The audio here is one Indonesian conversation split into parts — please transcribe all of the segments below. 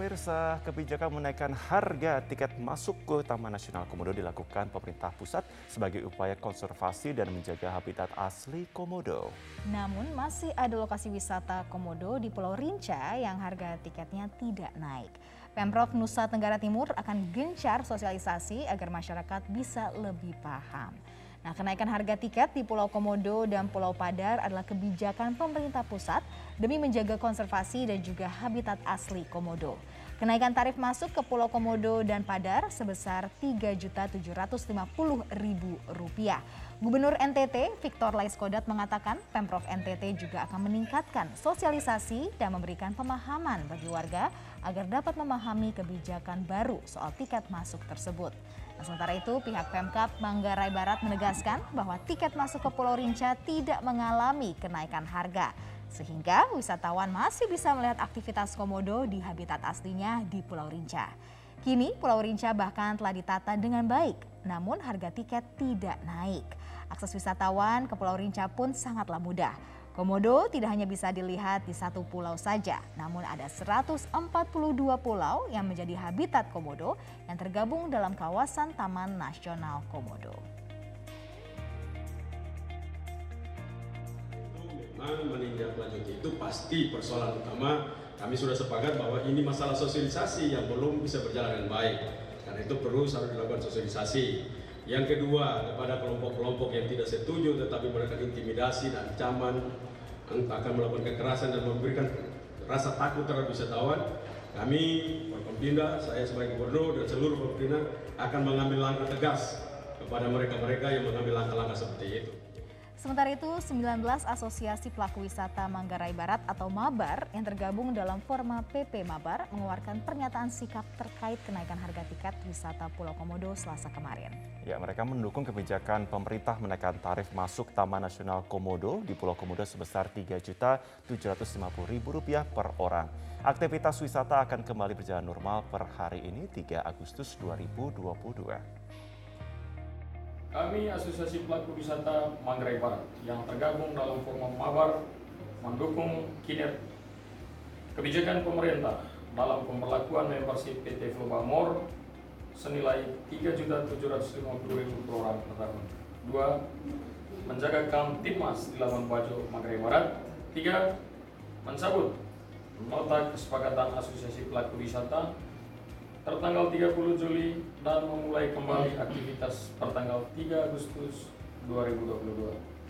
pemirsa, kebijakan menaikkan harga tiket masuk ke Taman Nasional Komodo dilakukan pemerintah pusat sebagai upaya konservasi dan menjaga habitat asli Komodo. Namun masih ada lokasi wisata Komodo di Pulau Rinca yang harga tiketnya tidak naik. Pemprov Nusa Tenggara Timur akan gencar sosialisasi agar masyarakat bisa lebih paham. Nah, kenaikan harga tiket di Pulau Komodo dan Pulau Padar adalah kebijakan pemerintah pusat demi menjaga konservasi dan juga habitat asli Komodo. Kenaikan tarif masuk ke Pulau Komodo dan Padar sebesar Rp3.750.000. Gubernur NTT Victor Laiskodat mengatakan Pemprov NTT juga akan meningkatkan sosialisasi dan memberikan pemahaman bagi warga agar dapat memahami kebijakan baru soal tiket masuk tersebut. Sementara itu, pihak Pemkap Manggarai Barat menegaskan bahwa tiket masuk ke Pulau Rinca tidak mengalami kenaikan harga. Sehingga wisatawan masih bisa melihat aktivitas komodo di habitat aslinya di Pulau Rinca. Kini Pulau Rinca bahkan telah ditata dengan baik, namun harga tiket tidak naik. Akses wisatawan ke Pulau Rinca pun sangatlah mudah. Komodo tidak hanya bisa dilihat di satu pulau saja, namun ada 142 pulau yang menjadi habitat komodo yang tergabung dalam kawasan Taman Nasional Komodo. Memang menindaklanjuti itu pasti persoalan utama. Kami sudah sepakat bahwa ini masalah sosialisasi yang belum bisa berjalan dengan baik. Karena itu perlu harus dilakukan sosialisasi. Yang kedua, kepada kelompok-kelompok yang tidak setuju tetapi mereka intimidasi dan ancaman akan melakukan kekerasan dan memberikan rasa takut terhadap wisatawan, kami Forkompinda, saya sebagai gubernur dan seluruh Forkompinda akan mengambil langkah tegas kepada mereka-mereka yang mengambil langkah-langkah seperti itu. Sementara itu, 19 asosiasi pelaku wisata Manggarai Barat atau MABAR yang tergabung dalam Forma PP MABAR mengeluarkan pernyataan sikap terkait kenaikan harga tiket wisata Pulau Komodo selasa kemarin. Ya, mereka mendukung kebijakan pemerintah menaikkan tarif masuk Taman Nasional Komodo di Pulau Komodo sebesar Rp3.750.000 per orang. Aktivitas wisata akan kembali berjalan normal per hari ini 3 Agustus 2022. Kami Asosiasi Pelaku Wisata Manggarai Barat yang tergabung dalam forum Mabar mendukung kinerja kebijakan pemerintah dalam pemberlakuan membership PT Flobamor senilai Rp3.750.000 per orang per tahun. Dua, menjaga Kamtipmas di Labuan Bajo, Manggarai Barat. Tiga, mencabut nota kesepakatan Asosiasi Pelaku Wisata tertanggal 30 Juli dan memulai kembali aktivitas pertanggal 3 Agustus 2022.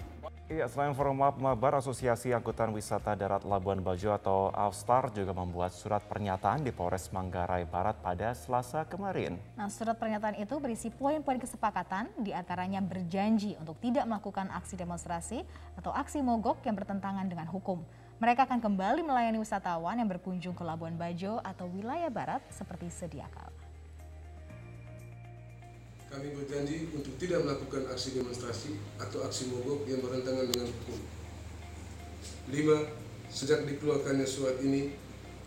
Iya, selain forum Mabar, Asosiasi Angkutan Wisata Darat Labuan Bajo atau Avstar juga membuat surat pernyataan di Polres Manggarai Barat pada Selasa kemarin. Nah, surat pernyataan itu berisi poin-poin kesepakatan, di antaranya berjanji untuk tidak melakukan aksi demonstrasi atau aksi mogok yang bertentangan dengan hukum. Mereka akan kembali melayani wisatawan yang berkunjung ke Labuan Bajo atau wilayah barat seperti sedia kala. Kami berjanji untuk tidak melakukan aksi demonstrasi atau aksi mogok yang bertentangan dengan hukum. Lima, sejak dikeluarkannya surat ini,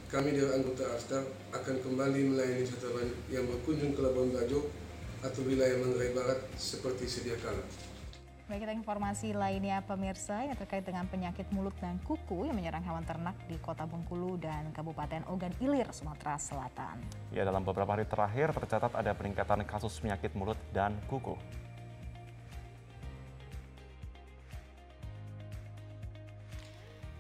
kami dari anggota Astar akan kembali melayani wisatawan yang berkunjung ke Labuan Bajo atau wilayah Manggarai Barat seperti sedia kala. Baik, kita informasi lainnya pemirsa yang terkait dengan penyakit mulut dan kuku yang menyerang hewan ternak di Kota Bengkulu dan Kabupaten Ogan Ilir, Sumatera Selatan. Ya, dalam beberapa hari terakhir tercatat ada peningkatan kasus penyakit mulut dan kuku.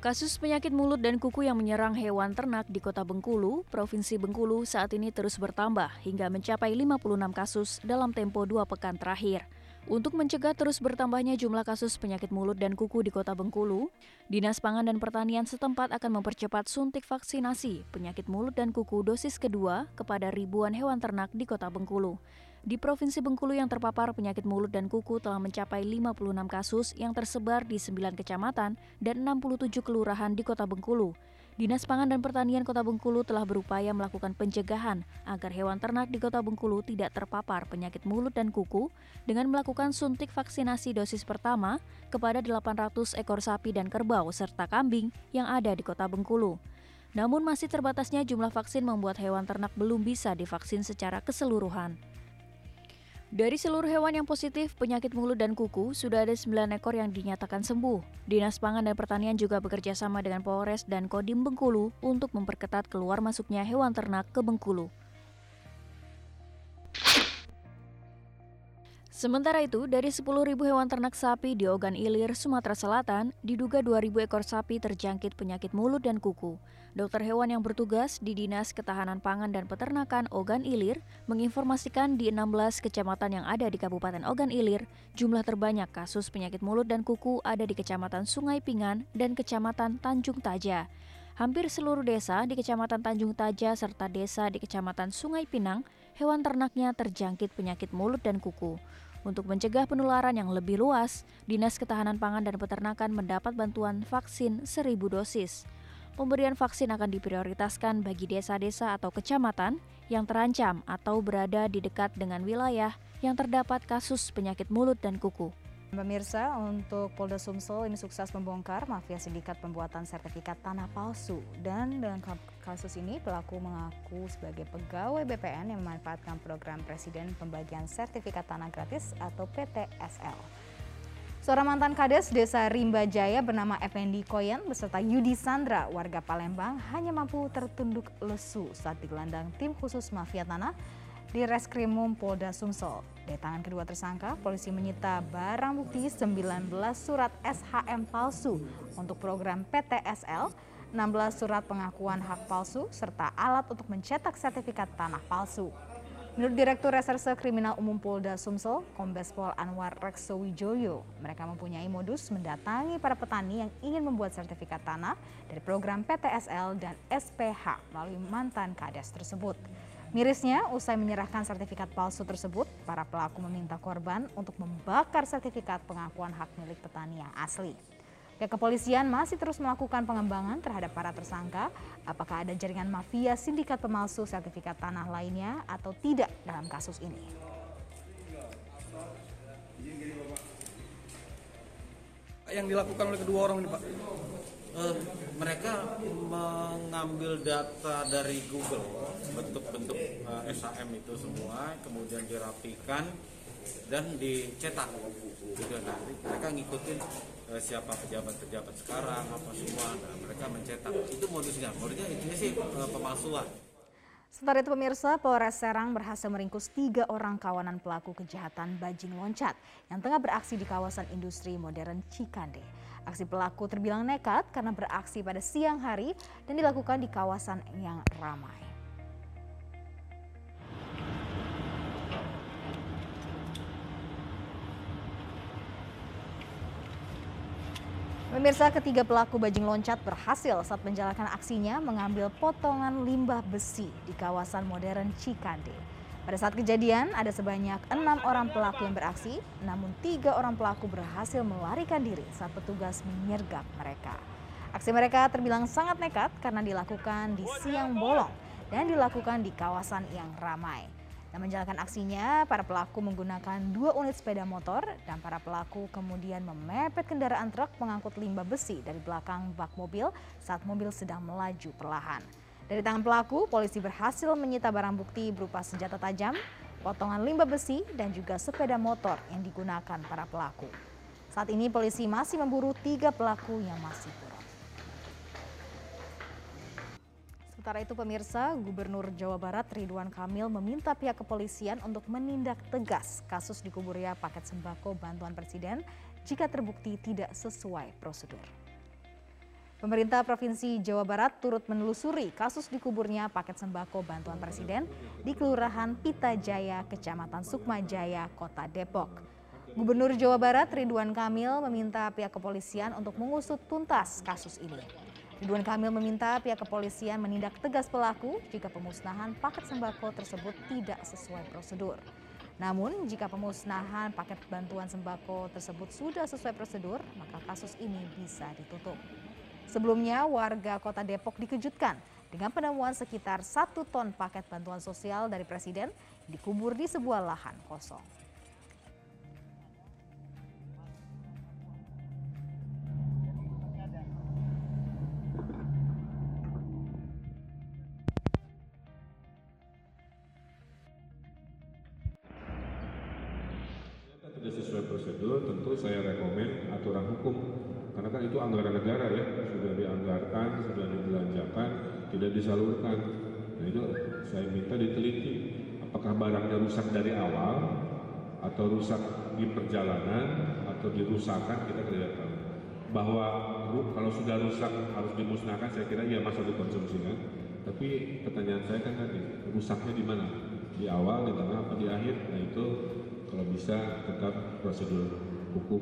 Kasus penyakit mulut dan kuku yang menyerang hewan ternak di Kota Bengkulu, Provinsi Bengkulu saat ini terus bertambah hingga mencapai 56 kasus dalam tempo dua pekan terakhir. Untuk mencegah terus bertambahnya jumlah kasus penyakit mulut dan kuku di Kota Bengkulu, Dinas Pangan dan Pertanian setempat akan mempercepat suntik vaksinasi penyakit mulut dan kuku dosis kedua kepada ribuan hewan ternak di Kota Bengkulu. Di Provinsi Bengkulu yang terpapar penyakit mulut dan kuku telah mencapai 56 kasus yang tersebar di 9 kecamatan dan 67 kelurahan di Kota Bengkulu. Dinas Pangan dan Pertanian Kota Bengkulu telah berupaya melakukan pencegahan agar hewan ternak di Kota Bengkulu tidak terpapar penyakit mulut dan kuku dengan melakukan suntik vaksinasi dosis pertama kepada 800 ekor sapi dan kerbau serta kambing yang ada di Kota Bengkulu. Namun masih terbatasnya jumlah vaksin membuat hewan ternak belum bisa divaksin secara keseluruhan. Dari seluruh hewan yang positif penyakit mulut dan kuku, sudah ada 9 ekor yang dinyatakan sembuh. Dinas Pangan dan Pertanian juga bekerja sama dengan Polres dan Kodim Bengkulu untuk memperketat keluar masuknya hewan ternak ke Bengkulu. Sementara itu, dari 10.000 hewan ternak sapi di Ogan Ilir, Sumatera Selatan, diduga 2.000 ekor sapi terjangkit penyakit mulut dan kuku. Dokter hewan yang bertugas di Dinas Ketahanan Pangan dan Peternakan Ogan Ilir menginformasikan di 16 kecamatan yang ada di Kabupaten Ogan Ilir, jumlah terbanyak kasus penyakit mulut dan kuku ada di Kecamatan Sungai Pingan dan Kecamatan Tanjung Taja. Hampir seluruh desa di Kecamatan Tanjung Taja serta desa di Kecamatan Sungai Pinang, hewan ternaknya terjangkit penyakit mulut dan kuku. Untuk mencegah penularan yang lebih luas, Dinas Ketahanan Pangan dan Peternakan mendapat bantuan vaksin 1000 dosis. Pemberian vaksin akan diprioritaskan bagi desa-desa atau kecamatan yang terancam atau berada di dekat dengan wilayah yang terdapat kasus penyakit mulut dan kuku. Pemirsa, untuk Polda Sumsel ini sukses membongkar mafia sindikat pembuatan sertifikat tanah palsu. Dan dalam kasus ini pelaku mengaku sebagai pegawai BPN yang memanfaatkan program Presiden Pembagian Sertifikat Tanah Gratis atau PTSL. Seorang mantan kades desa Rimba Jaya bernama Effendi Koyen beserta Yudi Sandra, warga Palembang, hanya mampu tertunduk lesu saat digelandang tim khusus mafia tanah di Reskrimum Polda Sumsel. Dari tangan kedua tersangka, polisi menyita barang bukti 19 surat SHM palsu untuk program PTSL, 16 surat pengakuan hak palsu, serta alat untuk mencetak sertifikat tanah palsu. Menurut Direktur Reserse Kriminal Umum Polda Sumsel, Kombes Pol Anwar Rekso Wijoyo, mereka mempunyai modus mendatangi para petani yang ingin membuat sertifikat tanah dari program PTSL dan SPH melalui mantan kades tersebut. Mirisnya, usai menyerahkan sertifikat palsu tersebut, para pelaku meminta korban untuk membakar sertifikat pengakuan hak milik petani yang asli. Pihak kepolisian masih terus melakukan pengembangan terhadap para tersangka, apakah ada jaringan mafia sindikat pemalsu sertifikat tanah lainnya atau tidak dalam kasus ini. Yang dilakukan oleh kedua orang ini Pak? Uh, mereka mengambil data dari Google bentuk-bentuk uh, eh, SAM itu semua kemudian dirapikan dan dicetak. Gitu nah mereka ngikutin uh, siapa pejabat-pejabat sekarang apa semua. Nah, mereka mencetak. Itu modusnya. Modusnya intinya sih uh, pemalsuan Sementara itu pemirsa, Polres Serang berhasil meringkus tiga orang kawanan pelaku kejahatan bajing loncat yang tengah beraksi di kawasan industri modern Cikande. Aksi pelaku terbilang nekat karena beraksi pada siang hari dan dilakukan di kawasan yang ramai. Pemirsa ketiga pelaku bajing loncat berhasil saat menjalankan aksinya mengambil potongan limbah besi di kawasan modern Cikande. Pada saat kejadian, ada sebanyak enam orang pelaku yang beraksi, namun tiga orang pelaku berhasil melarikan diri saat petugas menyergap mereka. Aksi mereka terbilang sangat nekat karena dilakukan di siang bolong dan dilakukan di kawasan yang ramai. Dan menjalankan aksinya, para pelaku menggunakan dua unit sepeda motor dan para pelaku kemudian memepet kendaraan truk pengangkut limbah besi dari belakang bak mobil saat mobil sedang melaju perlahan. Dari tangan pelaku, polisi berhasil menyita barang bukti berupa senjata tajam, potongan limbah besi, dan juga sepeda motor yang digunakan para pelaku. Saat ini polisi masih memburu tiga pelaku yang masih buron. Sementara itu pemirsa, Gubernur Jawa Barat Ridwan Kamil meminta pihak kepolisian untuk menindak tegas kasus dikuburnya paket sembako bantuan presiden jika terbukti tidak sesuai prosedur. Pemerintah Provinsi Jawa Barat turut menelusuri kasus dikuburnya paket sembako bantuan presiden di Kelurahan Pita Jaya, Kecamatan Sukma Jaya, Kota Depok. Gubernur Jawa Barat Ridwan Kamil meminta pihak kepolisian untuk mengusut tuntas kasus ini. Ridwan Kamil meminta pihak kepolisian menindak tegas pelaku jika pemusnahan paket sembako tersebut tidak sesuai prosedur. Namun, jika pemusnahan paket bantuan sembako tersebut sudah sesuai prosedur, maka kasus ini bisa ditutup. Sebelumnya, warga kota Depok dikejutkan dengan penemuan sekitar satu ton paket bantuan sosial dari Presiden dikubur di sebuah lahan kosong. Itu anggaran negara ya, sudah dianggarkan, sudah dibelanjakan, tidak disalurkan. Nah itu saya minta diteliti, apakah barangnya rusak dari awal, atau rusak di perjalanan, atau dirusakkan, kita tidak tahu. Bahwa kalau sudah rusak harus dimusnahkan, saya kira ya masa dikonsumsi kan. Tapi pertanyaan saya kan tadi, rusaknya di mana? Di awal, di tengah, apa di akhir? Nah itu kalau bisa tetap prosedur hukum